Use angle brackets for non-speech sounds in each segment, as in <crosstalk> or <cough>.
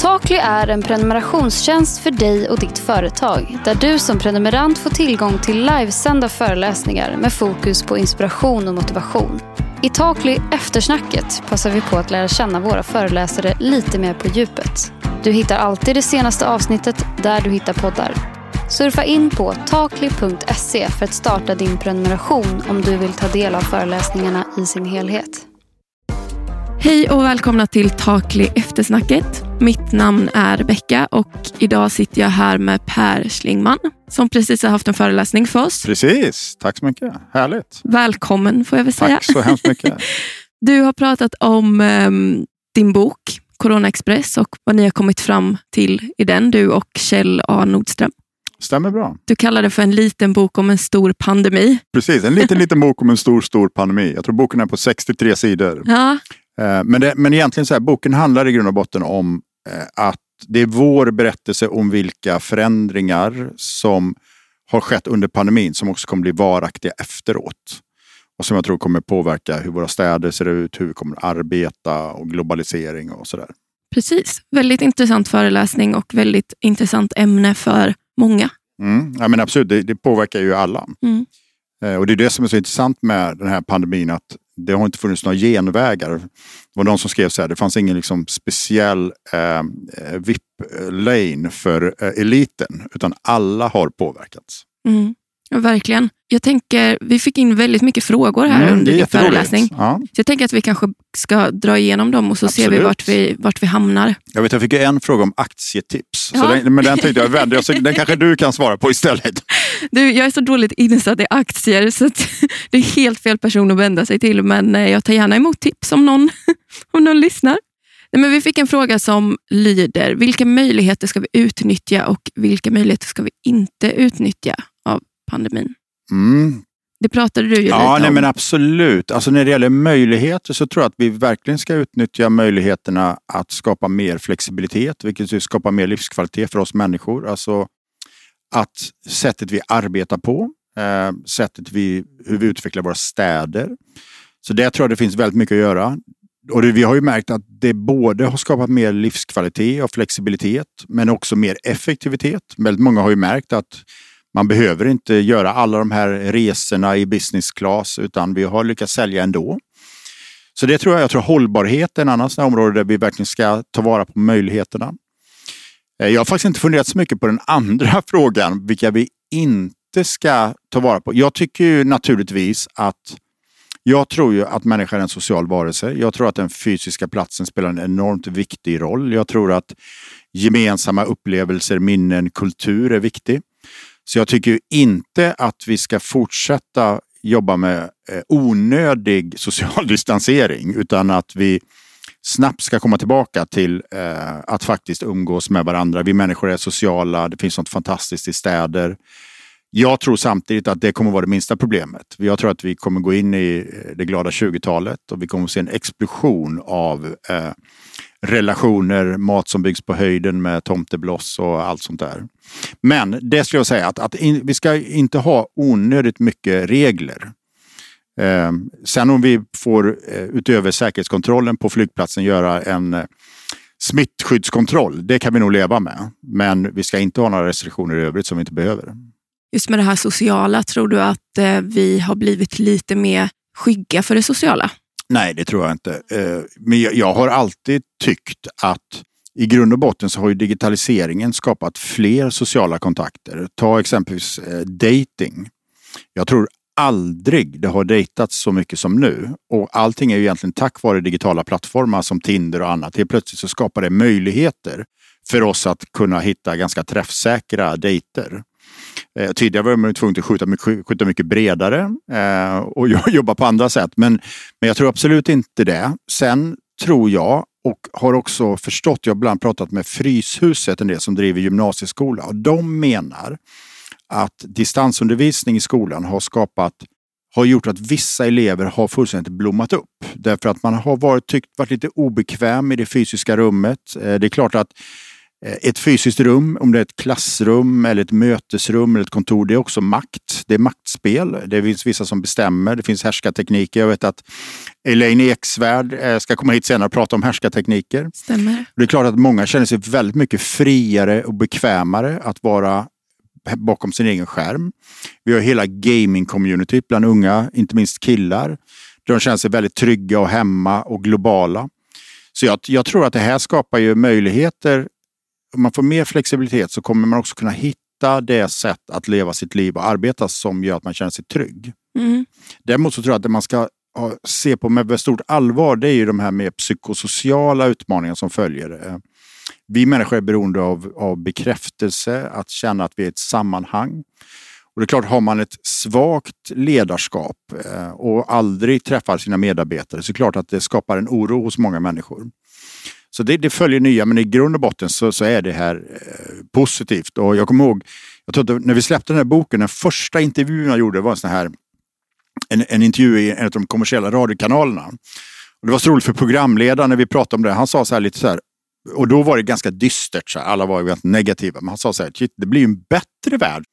Takly är en prenumerationstjänst för dig och ditt företag där du som prenumerant får tillgång till livesända föreläsningar med fokus på inspiration och motivation. I Takly Eftersnacket passar vi på att lära känna våra föreläsare lite mer på djupet. Du hittar alltid det senaste avsnittet där du hittar poddar. Surfa in på takly.se för att starta din prenumeration om du vill ta del av föreläsningarna i sin helhet. Hej och välkomna till Takli Eftersnacket. Mitt namn är Rebecka och idag sitter jag här med Per Schlingman som precis har haft en föreläsning för oss. Precis, tack så mycket. Härligt. Välkommen får jag väl säga. Tack så hemskt mycket. <laughs> Du har pratat om um, din bok Corona Express och vad ni har kommit fram till i den, du och Kjell A Nordström. Stämmer bra. Du kallar det för en liten bok om en stor pandemi. Precis, en liten, liten bok om en stor, stor pandemi. Jag tror boken är på 63 sidor. Ja. Eh, men, det, men egentligen så här, boken handlar i grund och botten om eh, att det är vår berättelse om vilka förändringar som har skett under pandemin som också kommer bli varaktiga efteråt. Och som jag tror kommer påverka hur våra städer ser ut, hur vi kommer arbeta och globalisering och sådär. Precis. Väldigt intressant föreläsning och väldigt intressant ämne för många. Mm. Ja, men absolut, det, det påverkar ju alla. Mm. Eh, och det är det som är så intressant med den här pandemin att det har inte funnits några genvägar. Det var någon som skrev så här, det fanns ingen liksom speciell eh, eh VIP-lane för eh, eliten utan alla har påverkats. Mm. Verkligen. Jag tänker, vi fick in väldigt mycket frågor här Mm, under din föreläsning. Ja. Så jag tänker att vi kanske ska dra igenom dem och så ser vi Absolut. vart vi, vart vi hamnar. Jag vet, jag fick ju en fråga om aktietips. Ja. Så den, men den tänkte jag vända. Den kanske du kan svara på istället. <laughs> Du, jag är så dåligt insatt i aktier så <laughs> det är helt fel person att vända sig till. Men eh, jag tar gärna emot tips om någon, <laughs> om någon lyssnar. Nej, men vi fick en fråga som lyder, vilka möjligheter ska vi utnyttja och vilka möjligheter ska vi inte utnyttja pandemin? Mm. Det pratade du ju Ja, lite nej, om. men absolut. Alltså när det gäller möjligheter så tror jag att vi verkligen ska utnyttja möjligheterna att skapa mer flexibilitet, vilket skapar mer livskvalitet för oss människor. Alltså att sättet vi arbetar på, eh, sättet vi, hur vi utvecklar våra städer. Så det tror jag det finns väldigt mycket att göra. Och det, vi har ju märkt att det både har skapat mer livskvalitet och flexibilitet, men också mer effektivitet. Väldigt många har ju märkt att man behöver inte göra alla de här resorna i business class utan vi har lyckats sälja ändå. Så det tror jag, jag tror hållbarhet är en annan sån område där vi verkligen ska ta vara på möjligheterna. Eh, jag har faktiskt inte funderat så mycket på den <laughs> andra frågan, vilka vi inte ska ta vara på. Jag tycker ju naturligtvis att jag tror ju att människan är en social varelse. Jag tror att den fysiska platsen spelar en enormt viktig roll. Jag tror att gemensamma upplevelser, minnen, kultur är viktig. Så jag tycker ju inte att vi ska fortsätta jobba med eh, onödig social <laughs> distansering utan att vi snabbt ska komma tillbaka till eh, att faktiskt umgås med varandra. Vi människor är sociala, det finns något fantastiskt i städer. Jag tror samtidigt att det kommer vara det minsta problemet. Jag tror att vi kommer gå in i eh, det glada 20-talet och vi kommer se en explosion av eh, relationer, mat som byggs på höjden med tomtebloss och allt sånt där. Men det skulle jag säga att, att in, vi ska inte ha onödigt mycket regler. Eh, sen om vi får eh, utöver säkerhetskontrollen på flygplatsen göra en eh, smittskyddskontroll, det kan vi nog leva med. Men vi ska inte ha några restriktioner i övrigt som vi inte behöver. Just med det här sociala, tror du att eh, vi har blivit lite mer skygga för det sociala? Nej, det tror jag inte. Eh, men jag- har alltid tyckt att i grund och botten så har ju digitaliseringen skapat fler sociala kontakter. Ta exempelvis eh, dating. Jag tror aldrig det har dejtats så mycket som nu. Och allting är ju egentligen tack vare digitala plattformar som Tinder och annat. Helt plötsligt så skapar det möjligheter för oss att kunna hitta ganska träffsäkra dejter. Eh, tidigare var man tvungen att skjuta mycket, skjuta mycket bredare eh, och <laughs> jobba på andra sätt. Men, men jag tror absolut inte det. Sen tror jag och har också förstått, jag har ibland pratat med Fryshuset, en del som driver gymnasieskola och de menar att distansundervisning i skolan har skapat har gjort att vissa elever har fullständigt blommat upp. Därför att man har varit, tyckt, varit lite obekväm i det fysiska rummet. Eh, det är klart att ett fysiskt rum, om det är ett klassrum eller ett mötesrum eller ett kontor, det är också makt. Det är maktspel. Det finns vissa som bestämmer. Det finns härskartekniker. Jag vet att Elaine Eksvärd eh, ska komma hit senare och prata om härskartekniker. Stämmer. Det är klart att många känner sig väldigt mycket friare och bekvämare att vara bakom sin egen skärm. Vi har hela gaming-communityt bland unga, inte minst killar. De känner sig väldigt trygga och hemma och globala. Så jag, jag tror att det här skapar ju möjligheter om man får mer flexibilitet så kommer man också kunna hitta det sätt att leva sitt liv och arbeta som gör att man känner sig trygg. Mm. Däremot så tror jag att det man ska se på med stort allvar det är ju de här mer psykosociala utmaningar som följer. Eh, vi människor är beroende av, av bekräftelse, att känna att vi är ett sammanhang. Och det är klart, har man ett svagt ledarskap eh, och aldrig träffar sina medarbetare så är det klart att det skapar en oro hos många människor. Så det, det, följer nya, men i grund och botten så, så är det här eh, positivt. Och jag kommer ihåg, jag tror att när vi släppte den här boken, den första intervjun jag gjorde var en sån här en, en intervju i en av de kommersiella radiokanalerna. Och det var så roligt för programledaren när vi pratade om det. Han sa så här lite så här, och då var det ganska dystert, så här, alla var väldigt negativa. Men han sa så här, det blir en bättre värld.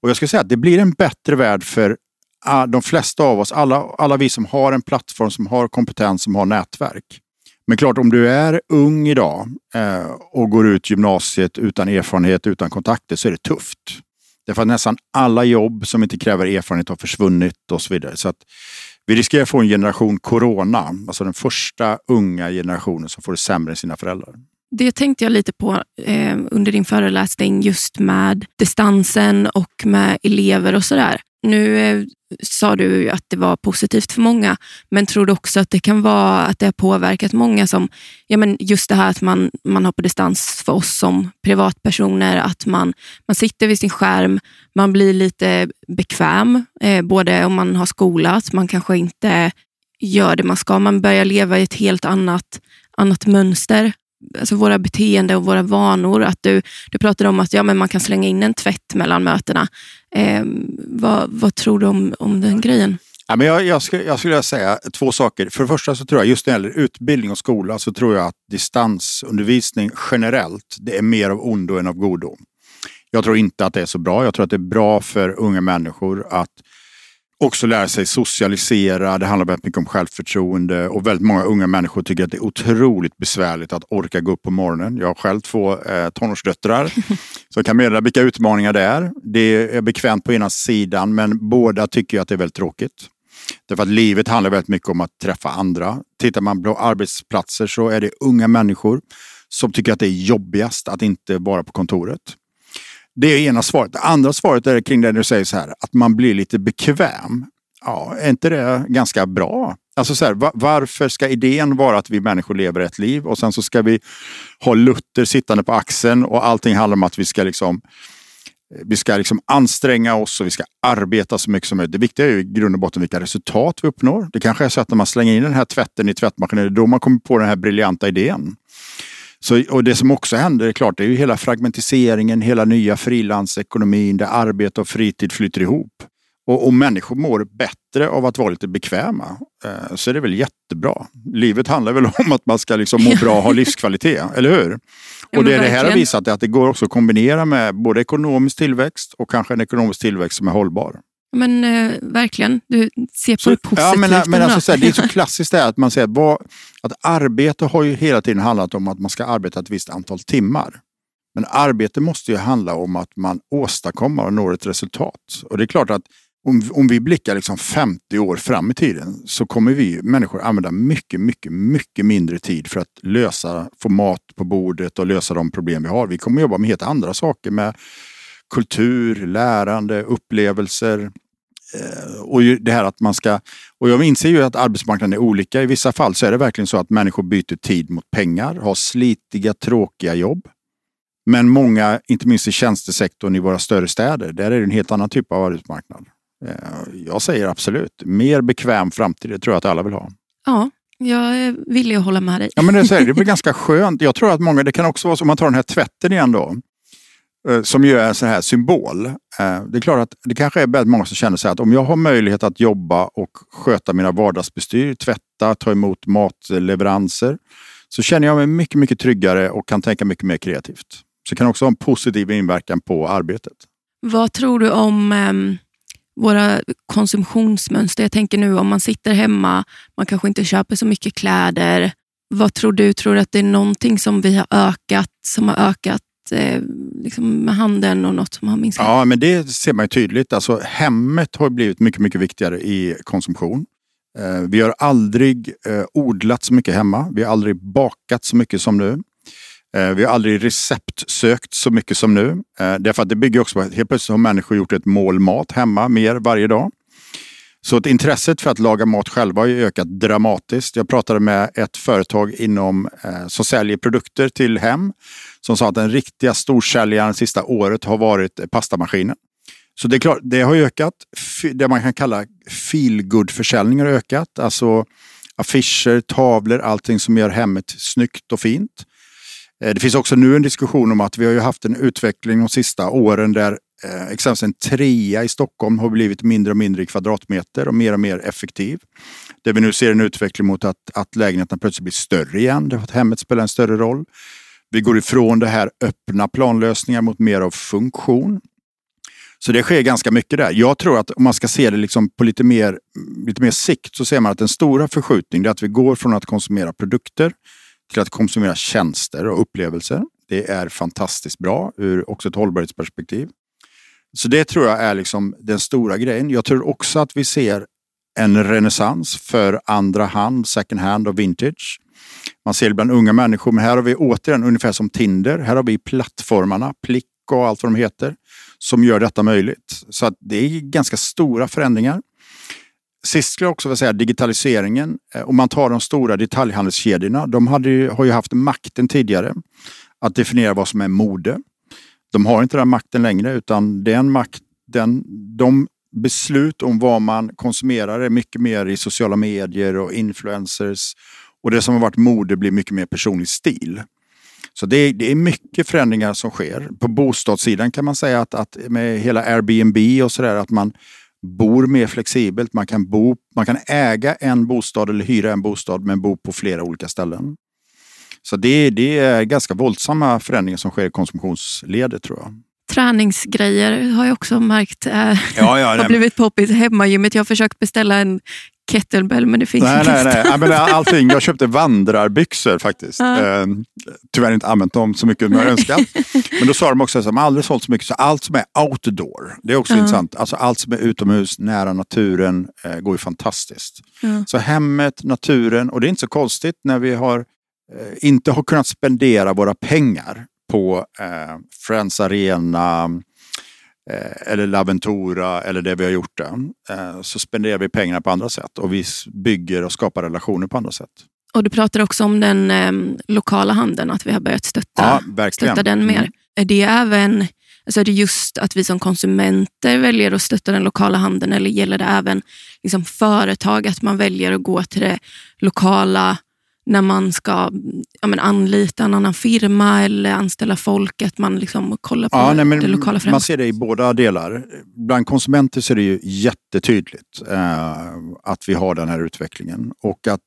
Och jag skulle säga att det blir en bättre värld för ah, de flesta av oss, alla, alla vi som har en plattform, som har kompetens, som har nätverk. Men klart, om du är ung idag eh, och går ut gymnasiet utan erfarenhet, utan kontakter, så är det tufft. Därför att nästan alla jobb som inte kräver erfarenhet har försvunnit och så vidare. Så att vi riskerar att få en generation corona, alltså den första unga generationen som får det sämre än sina föräldrar. Det tänkte jag lite på eh, under din föreläsning just med distansen och med elever och sådär. Nu eh, sa du att det var positivt för många, men tror du också att det kan vara att det har påverkat många som, ja men just det här att man, man har på distans för oss som privatpersoner, att man, man sitter vid sin skärm, man blir lite bekväm, eh, både om man har skola, att man kanske inte gör det man ska, man börjar leva i ett helt annat, annat mönster alltså våra beteenden och våra vanor. Att du, du pratade om att ja, men man kan slänga in en tvätt mellan mötena. Eh, vad, vad tror du om, om den grejen? Ja, men jag, jag, skulle, jag skulle säga två saker. För det första så tror jag just när det gäller utbildning och skola så tror jag att distansundervisning generellt det är mer av ondo än av godo. Jag tror inte att det är så bra. Jag tror att det är bra för unga människor att också lära sig socialisera. Det handlar väldigt mycket om självförtroende och väldigt många unga människor tycker att det är otroligt besvärligt att orka gå upp på morgonen. Jag har själv två eh, tonårsdöttrar <laughs> så jag kan meddela vilka utmaningar det är. Det är bekvämt på ena sidan men båda tycker att det är väldigt tråkigt. Därför att livet handlar väldigt mycket om att träffa andra. Tittar man på arbetsplatser så är det unga människor som tycker att det är jobbigast att inte vara på kontoret. Det är ena svaret. Det andra svaret är kring det du säger så här, att man blir lite bekväm. Ja, är inte det ganska bra? Alltså så här, varför ska idén vara att vi människor lever ett liv och sen så ska vi ha Luther sittande på axeln och allting handlar om att vi ska liksom vi ska liksom anstränga oss och vi ska arbeta så mycket som möjligt. Det viktiga är ju i grund och botten vilka resultat vi uppnår. Det kanske är så att när man slänger in den här tvätten i tvättmaskinen, det är då man kommer på den här briljanta idén. Så, och det som också händer, är klart, det är ju hela fragmentiseringen, hela nya frilansekonomin där arbete och fritid flyter ihop. Och om människor mår bättre av att vara lite bekväma eh, så är det väl jättebra. Livet handlar väl <laughs> om att man ska liksom må bra och ha <laughs> livskvalitet, eller hur? och det det här har visat är att det går också att kombinera med både ekonomisk tillväxt och kanske en ekonomisk tillväxt som är hållbar. Men eh, verkligen, du ser på så, det positivt. Ja, men, men alltså, så här, det är så <laughs> klassiskt det att man säger att, vad, att arbete har ju hela tiden handlat om att man ska arbeta ett visst antal timmar. Men arbete måste ju handla om att man åstadkommer och når ett resultat. Och det är klart att om, om vi blickar liksom 50 år fram i tiden så kommer vi människor använda mycket, mycket, mycket mindre tid för att lösa, få mat på bordet och lösa de problem vi har. Vi kommer jobba med helt andra saker med kultur, lärande, upplevelser. Eh, och det här att man ska, och jag inser ju att arbetsmarknaden är olika. I vissa fall så är det verkligen så att människor byter tid mot pengar, har slitiga, tråkiga jobb. Men många, inte minst i tjänstesektorn i våra större städer, där är det en helt annan typ av arbetsmarknad. Eh, jag säger absolut, mer bekväm framtid, det tror jag att alla vill ha. Ja, jag villig att hålla med dig. Ja, men det, är, det blir <laughs> ganska skönt. Jag tror att många, det kan också vara så, om man tar den här tvätten igen då. Eh, som ju är en sån här symbol. Eh, det är klart att det kanske är väldigt många som känner sig att om jag har möjlighet att jobba och sköta mina vardagsbestyr, tvätta, ta emot matleveranser, så känner jag mig mycket, mycket tryggare och kan tänka mycket mer kreativt. Så det kan också ha en positiv inverkan på arbetet. Vad tror du om eh, våra konsumtionsmönster? Jag tänker nu om man sitter hemma, man kanske inte köper så mycket kläder. Vad tror du? Tror du att det är någonting som vi har ökat, som har ökat eh, liksom med handeln och något som har minskat? Ja, men det ser man ju tydligt. Alltså, hemmet har blivit mycket, mycket viktigare i konsumtion. Eh, vi har aldrig eh, odlat så mycket hemma. Vi har aldrig bakat så mycket som nu. Eh, vi har aldrig receptsökt så mycket som nu. Eh, därför att det bygger också på att helt plötsligt har människor gjort ett mål mat hemma mer varje dag. Så att intresset för att laga mat själva har ökat dramatiskt. Jag pratade med ett företag inom, eh, som säljer produkter till hem som sa att den riktiga storsäljaren sista året har varit pastamaskinen. Så det är klart, det har ökat. Det man kan kalla feelgood-försäljning har ökat. Alltså affischer, tavlor, allting som gör hemmet snyggt och fint. Eh, det finns också nu en diskussion om att vi har ju haft en utveckling de sista åren där eh, exempelvis en trea i Stockholm har blivit mindre och mindre i kvadratmeter och mer och mer effektiv. Där vi nu ser en utveckling mot att, att lägenheterna plötsligt blir större igen, därför att hemmet spelar en större roll. Vi går ifrån det här öppna planlösningar mot mer av funktion. Så det sker ganska mycket där. Jag tror att om man ska se det liksom på lite mer, lite mer sikt så ser man att den stora förskjutningen är att vi går från att konsumera produkter till att konsumera tjänster och upplevelser. Det är fantastiskt bra ur också ett hållbarhetsperspektiv. Så det tror jag är liksom den stora grejen. Jag tror också att vi ser en renässans för andra hand, second hand och vintage. Man ser det bland unga människor, men här har vi återigen ungefär som Tinder. Här har vi plattformarna, Plick och allt vad de heter som gör detta möjligt. Så att det är ganska stora förändringar. Sist skulle jag också vilja säga digitaliseringen. Eh, om man tar de stora detaljhandelskedjorna, de hade ju, har ju haft makten tidigare att definiera vad som är mode. De har inte den makten längre utan den makt, den, de beslut om vad man konsumerar är mycket mer i sociala medier och influencers. Och det som har varit mode blir mycket mer personlig stil. Så det är, det är mycket förändringar som sker. På bostadssidan kan man säga att, att med hela Airbnb och sådär att man bor mer flexibelt. Man kan, bo, man kan äga en bostad eller hyra en bostad men bo på flera olika ställen. Så det, det är ganska våldsamma förändringar som sker i konsumtionsledet tror jag träningsgrejer har jag också märkt äh, ja, ja, <laughs> har blivit poppis. Hemmagymmet. Jag har försökt beställa en kettlebell men det finns nej, inte. Nej, nej. men <laughs> allting. Jag köpte vandrarbyxor faktiskt. Ja. Eh, tyvärr inte använt dem så mycket som jag önskat. <laughs> men då sa de också att de aldrig sålt så mycket. Så allt som är outdoor, det är också ja. intressant. Alltså allt som är utomhus, nära naturen, eh, går ju fantastiskt. Ja. Så hemmet, naturen och det är inte så konstigt när vi har inte har kunnat spendera våra pengar på eh, Friends Arena, Eh, eller Laventura eller det vi har gjort där. Eh, så spenderar vi pengarna på andra sätt och vi bygger och skapar relationer på andra sätt. Och Du pratar också om den eh, lokala handeln, att vi har börjat stötta, ja, stötta den mer. Mm. Är det även alltså är det just att vi som konsumenter väljer att stötta den lokala handeln eller gäller det även liksom företag, att man väljer att gå till det lokala när man ska ja, men anlita en annan firma eller anställa folk, att man liksom kollar på ja, nej, det lokala främst. Man ser det i båda delar. Bland konsumenter så är det ju jättetydligt eh, att vi har den här utvecklingen. Och att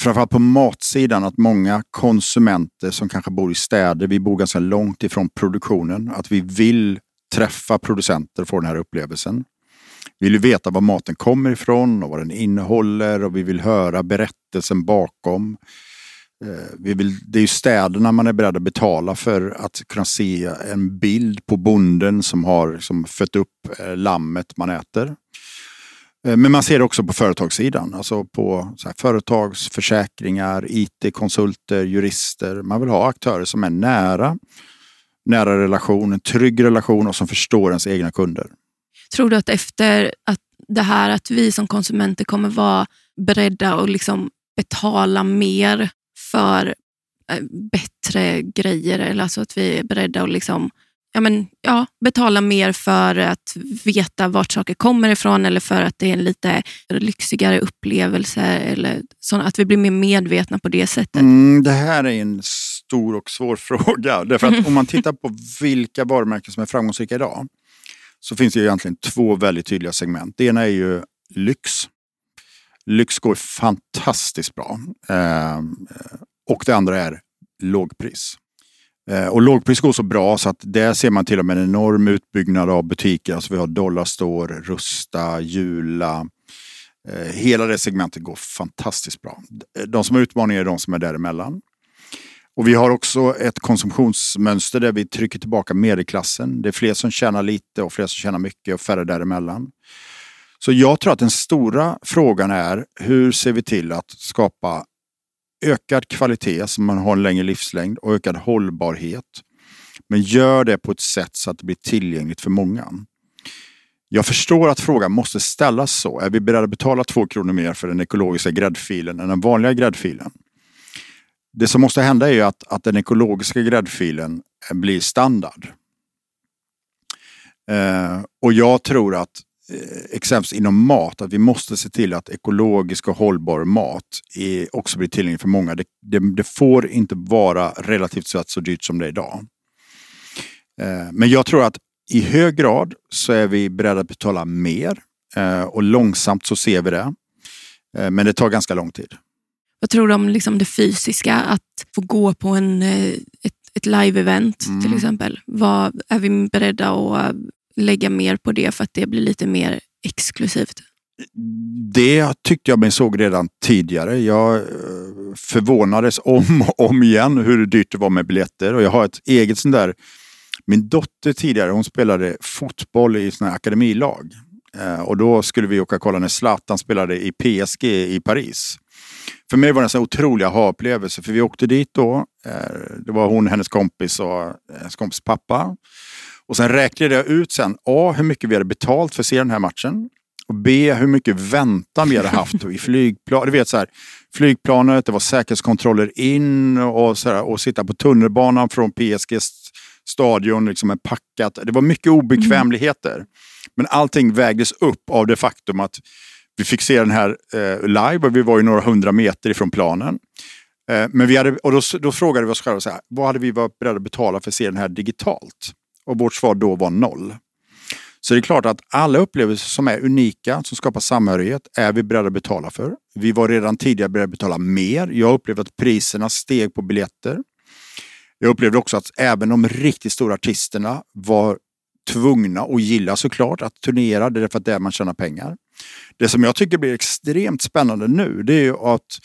framförallt på matsidan, att många konsumenter som kanske bor i städer, vi bor ganska långt ifrån produktionen, att vi vill träffa producenter och få den här upplevelsen. Vi vill veta var maten kommer ifrån och vad den innehåller och vi vill höra berättelsen bakom. Eh, vi vill, det är ju städerna man är beredd att betala för att kunna se en bild på bonden som har som fött upp eh, lammet man äter. Eh, men man ser det också på företagssidan, alltså på så här, företagsförsäkringar, IT-konsulter, jurister. Man vill ha aktörer som är nära, nära relation, en trygg relation och som förstår ens egna kunder. Tror du att efter att det här att vi som konsumenter kommer vara beredda att liksom betala mer för eh, bättre grejer, eller alltså att vi är beredda att liksom, ja, men, ja, betala mer för att veta vart saker kommer ifrån eller för att det är en lite lyxigare upplevelse. Eller så att vi blir mer medvetna på det sättet. Mm, det här är en stor och svår <laughs> fråga. Därför att om man tittar på vilka varumärken som är framgångsrika idag så finns det egentligen två väldigt tydliga segment. Det ena är ju lyx. Lyx går fantastiskt bra. Ehm, eh, och det andra är lågpris. Eh, och lågpris går så bra så att där ser man till och med en enorm utbyggnad av butiker. Alltså vi har Dollarstore, Rusta, Jula. Eh, hela det segmentet går fantastiskt bra. De som har utmaningar är de som är däremellan. Och vi har också ett konsumtionsmönster där vi trycker tillbaka medelklassen. Det är fler som tjänar lite och fler som tjänar mycket och färre däremellan. Så jag tror att den stora frågan är hur ser vi till att skapa ökad kvalitet så man har en längre livslängd och ökad hållbarhet. Men gör det på ett sätt så att det blir tillgängligt för många. Jag förstår att frågan måste ställas så. Är vi beredda att betala två kronor mer för den ekologiska gräddfilen än den vanliga gräddfilen? Det som måste hända är ju att, att den ekologiska gräddfilen eh, blir standard. Eh, och jag tror att eh, exempelvis inom mat, att vi måste se till att ekologisk och hållbar mat är, också blir tillgänglig för många. Det, det, det, får inte vara relativt sett så dyrt som det är idag. Eh, men jag tror att i hög grad så är vi beredda att betala mer eh, och långsamt så ser vi det. Eh, men det tar ganska lång tid. Vad tror du om liksom det fysiska, att få gå på en, ett, ett live-event mm. till exempel? Vad är vi beredda att lägga mer på det för att det blir lite mer exklusivt? Det tyckte jag mig såg redan tidigare. Jag eh, förvånades om och om igen hur dyrt det var med biljetter och jag har ett eget sånt där. Min dotter tidigare, hon spelade fotboll i såna akademilag eh, och då skulle vi åka och kolla när Zlatan spelade i PSG i Paris. För mig var det en så otrolig aha-upplevelse för vi åkte dit då. Eh, det var hon, hennes kompis och hennes kompis pappa. Och sen räknade jag ut sen A. Hur mycket vi hade betalt för att se den här matchen. Och B. Hur mycket väntan vi hade haft i flygplan. Du vet så här, flygplanet, det var säkerhetskontroller in och, så här, och sitta på tunnelbanan från PSGs stadion liksom med packat. Det var mycket obekvämligheter. Mm. Men allting vägdes upp av det faktum att vi fick se den här eh, live och vi var ju några hundra meter ifrån planen. Eh, men vi hade, och då, då frågade vi oss själva så här, vad hade vi varit beredda att betala för att se den här digitalt? och vårt svar då var noll. Så det är klart att alla upplevelser som är unika, som skapar samhörighet, är vi beredda att betala för. Vi var redan tidigare beredda att betala mer. Jag upplevde att priserna steg på biljetter. Jag upplevde också att även de riktigt stora artisterna var tvungna och gilla såklart att turnera, det är för att det är där man tjänar pengar. Det som jag tycker blir extremt spännande nu, det är ju att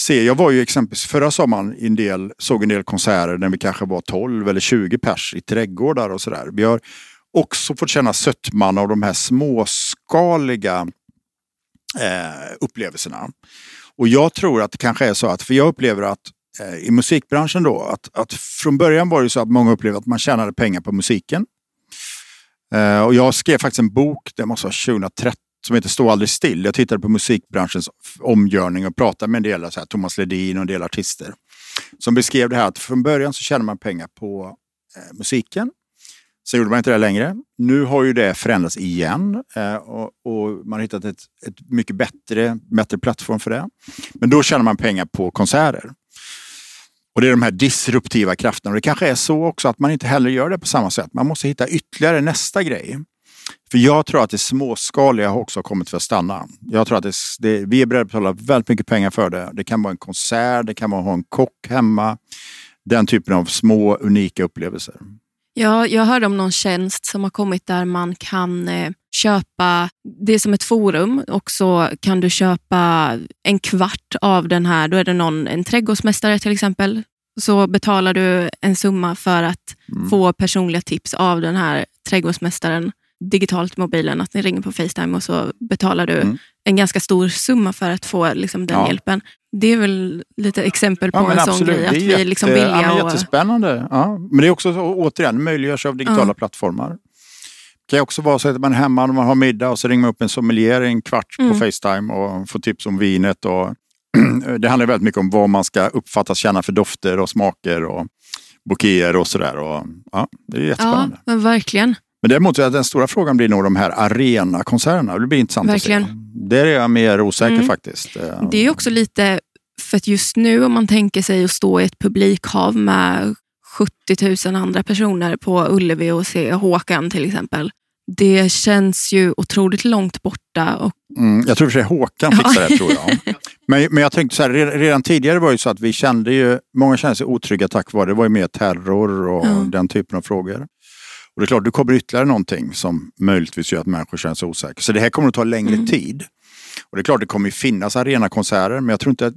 se. Jag var ju exempelvis förra sommaren i en del, såg en del konserter när vi kanske var 12 eller 20 pers i trädgårdar och sådär. Vi har också fått känna sötman av de här småskaliga eh, upplevelserna. Och jag tror att det kanske är så att, för jag upplever att eh, i musikbranschen då, att, att från början var det så att många upplevde att man tjänade pengar på musiken. Eh, och jag skrev faktiskt en bok, det måste vara 2013 som heter Stå aldrig still. Jag tittade på musikbranschens omgörning och pratade med en del, så här, Thomas Ledin och en del artister. Som beskrev det här att från början så tjänade man pengar på eh, musiken. Sen gjorde man inte det längre. Nu har ju det förändrats igen eh, och, och, man har hittat ett, ett mycket bättre, bättre plattform för det. Men då tjänar man pengar på konserter. Och det är de här disruptiva krafterna. Och det kanske är så också att man inte heller gör det på samma sätt. Man måste hitta ytterligare nästa grej. För jag tror att det småskaliga också har kommit för att stanna. Jag tror att det, det, vi är beredda att betala väldigt mycket pengar för det. Det kan vara en konsert, det kan vara att ha en kock hemma. Den typen av små unika upplevelser. Ja, jag hörde om någon tjänst som har kommit där man kan eh, köpa, det är som ett forum och så kan du köpa en kvart av den här, då är det någon, en trädgårdsmästare till exempel, så betalar du en summa för att mm. få personliga tips av den här trädgårdsmästaren digitalt mobilen, att ni ringer på Facetime och så betalar du mm. en ganska stor summa för att få liksom, den ja. hjälpen. Det är väl lite exempel på ja, en absolut. sån grej. Att vi är liksom villiga ja. Jättespännande. Ja. Men det är också så, återigen möjliggörs av digitala ja. plattformar. Det kan också vara så att man är hemma när man har middag och så ringer man upp en sommelier en kvart mm. på Facetime och får tips om vinet. Och <clears throat> det handlar väldigt mycket om vad man ska uppfattas känna för dofter och smaker och bouqueter och sådär. Ja, det är jättespännande. Ja, verkligen. Men däremot den stora frågan blir nog de här arenakonserterna. Det blir intressant Verkligen. att se. Där är jag mer osäker mm. faktiskt. Det är också lite, för att just nu om man tänker sig att stå i ett publikhav med 70 000 andra personer på Ullevi och se Håkan till exempel. Det känns ju otroligt långt borta. Och... Mm, jag tror för sig Håkan fixar det tror jag. <laughs> Men, men jag tänkte så här, redan, redan tidigare var det så att vi kände ju, många kände sig otrygga tack vare, det var ju mer terror och Ja. den typen av frågor. Och det är klart, det kommer ytterligare någonting som möjligtvis gör att människor känner sig osäkra. Så det här kommer att ta längre Mm. tid. Och det är klart, det kommer ju finnas arenakonserter, men jag tror inte,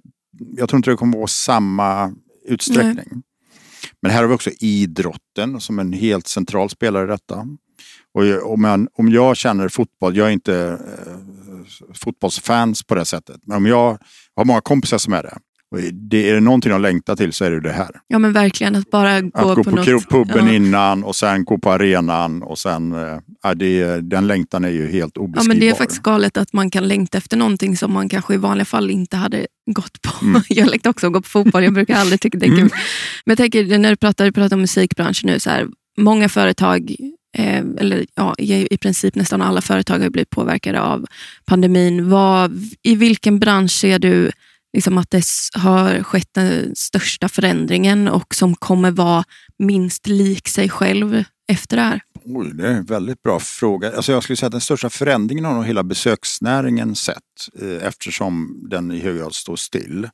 jag tror inte det kommer att vara samma utsträckning. Men här har vi också idrotten som en helt central spelare i detta. Och jag- om, jag, om jag känner fotboll, jag är inte eh, fotbollsfans på det sättet, men om jag har många kompisar som är det. Det är det någonting de längtar till så är det det här. Ja men verkligen, att bara gå, Att gå på, på, något. puben ja. innan och sen gå på arenan och sen, ja, det, den längtan är ju helt Ja, obeskrivbar. men det är faktiskt galet att man kan längta efter någonting som man kanske i vanliga fall inte hade gått på. Mm. <laughs> Jag längtar också att gå på fotboll, jag brukar aldrig tycka det är kul. Mm. Men jag tänker, när du pratar, du pratar om musikbranschen nu, så här, många företag, eh, eller ja, i i princip nästan alla företag har blivit påverkade av pandemin. Vad, I vilken bransch ser du liksom att det har skett den största förändringen och som kommer vara minst lik sig själv efter det här? Oj, det är en väldigt bra fråga. Alltså jag skulle säga att den största förändringen har nog hela besöksnäringen sett eh, eftersom den i hög grad står still.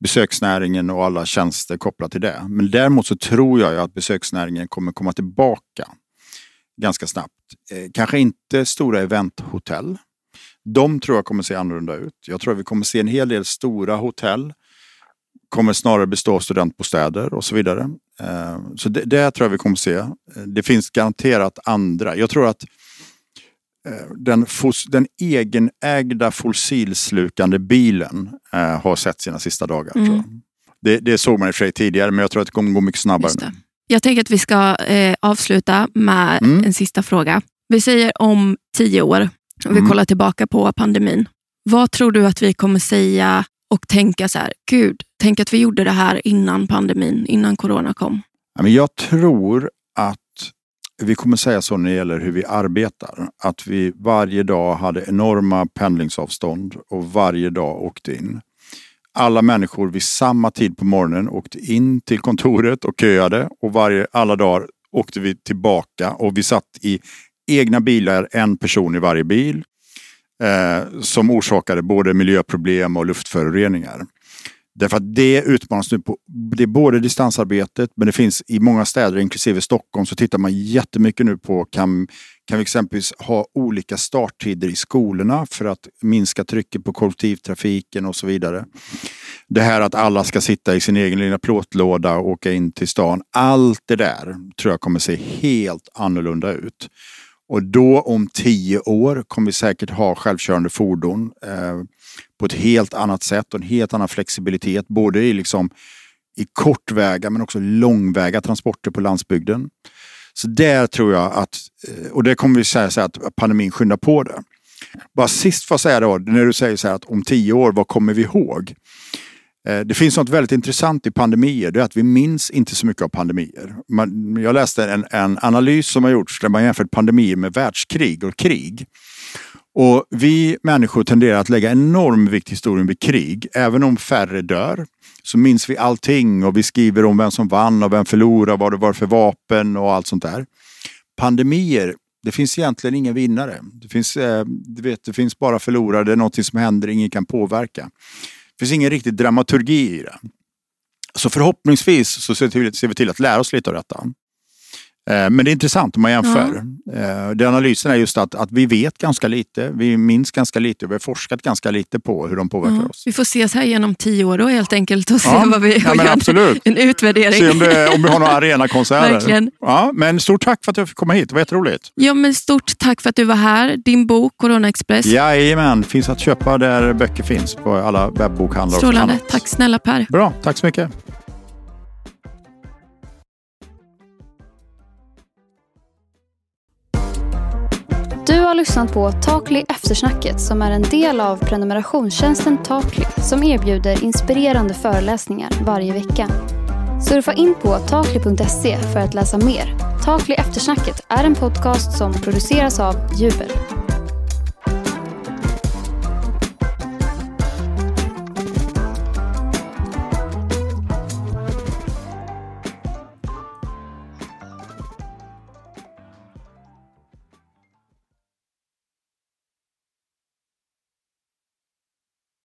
Besöksnäringen och alla tjänster kopplat till det. Men däremot så tror jag att besöksnäringen kommer komma tillbaka ganska snabbt. Eh, kanske inte stora eventhotell. De tror jag kommer se annorlunda ut. Jag tror att vi kommer se en hel del stora hotell kommer snarare bestå av studentbostäder och så vidare. Eh, Så det, det tror jag vi kommer se. Eh, Det finns garanterat andra. Jag tror att eh, den, den egenägda fossilslukande bilen har sett sina sista dagar. Mm. Det, det såg man i och för sig tidigare men jag tror att det kommer gå mycket snabbare nu. Jag tänker att vi ska eh, avsluta med Mm. en sista fråga. Vi säger om tio år, och vi Mm. kollar tillbaka på pandemin. Vad tror du att vi kommer säga och tänka så här, gud, tänk att vi gjorde det här innan pandemin, innan corona kom. Jag tror att vi kommer säga så när det gäller hur vi arbetar. Att vi varje dag hade enorma pendlingsavstånd och varje dag åkte in. Alla människor vid samma tid på morgonen åkte in till kontoret och köade och varje, alla dagar åkte vi tillbaka och vi satt i egna bilar, en person i varje bil. Eh, som orsakade både miljöproblem och luftföroreningar. Därför att det utmanas nu på, det är både distansarbetet men det finns i många städer, inklusive Stockholm, så tittar man jättemycket nu på kan, kan vi exempelvis ha olika starttider i skolorna för att minska trycket på kollektivtrafiken och så vidare. Det här att alla ska sitta i sin egen lilla plåtlåda och åka in till stan. Allt det där tror jag kommer se helt annorlunda ut. Och då om tio år kommer vi säkert ha självkörande fordon eh, på ett helt annat sätt och en helt annan flexibilitet. Både i, liksom, i kortväga men också långväga transporter på landsbygden. Så där tror jag att, eh, och det kommer vi säga så att pandemin skyndar på det. Bara sist får jag säga då, när du säger så här att om tio år, vad kommer vi ihåg? Eh, det finns något väldigt intressant i pandemier, det är att vi minns inte så mycket av pandemier. Man, jag läste en, en analys som har gjorts där man jämfört pandemier med världskrig och krig. Och vi människor tenderar att lägga enorm vikt i historien vid krig. Även om färre dör så minns vi allting och vi skriver om vem som vann och vem förlorade, vad det var för vapen och allt sånt där. Pandemier, det finns egentligen ingen vinnare. Det finns, eh, du vet, det finns bara förlorare, det är något som händer, ingen kan påverka. Det finns ingen riktig dramaturgi i det. Så förhoppningsvis så ser vi till att lära oss lite av detta. Eh, Men det är intressant om man jämför. Ja. Den analysen är just att, att vi vet ganska lite, vi minns ganska lite och vi har forskat ganska lite på hur de påverkar Ja, oss. vi får ses här genom tio år då helt enkelt och se Ja, vad vi ja, absolut. En utvärdering. Se om, det, om vi har några arenakonserter. Verkligen. Ja, men stort tack för att jag fick komma hit, det var jätteroligt. Ja, men stort tack för att du var här. Din bok Corona Express. Jajamän, finns att köpa där böcker finns på alla webbokhandlar. Strålande. Tack snälla Per. Bra, tack så mycket. Har lyssnat på Takli Eftersnacket som är en del av prenumerationstjänsten Takli som erbjuder inspirerande föreläsningar varje vecka. Surfa in på takli.se för att läsa mer. Takli Eftersnacket är en podcast som produceras av Jubel.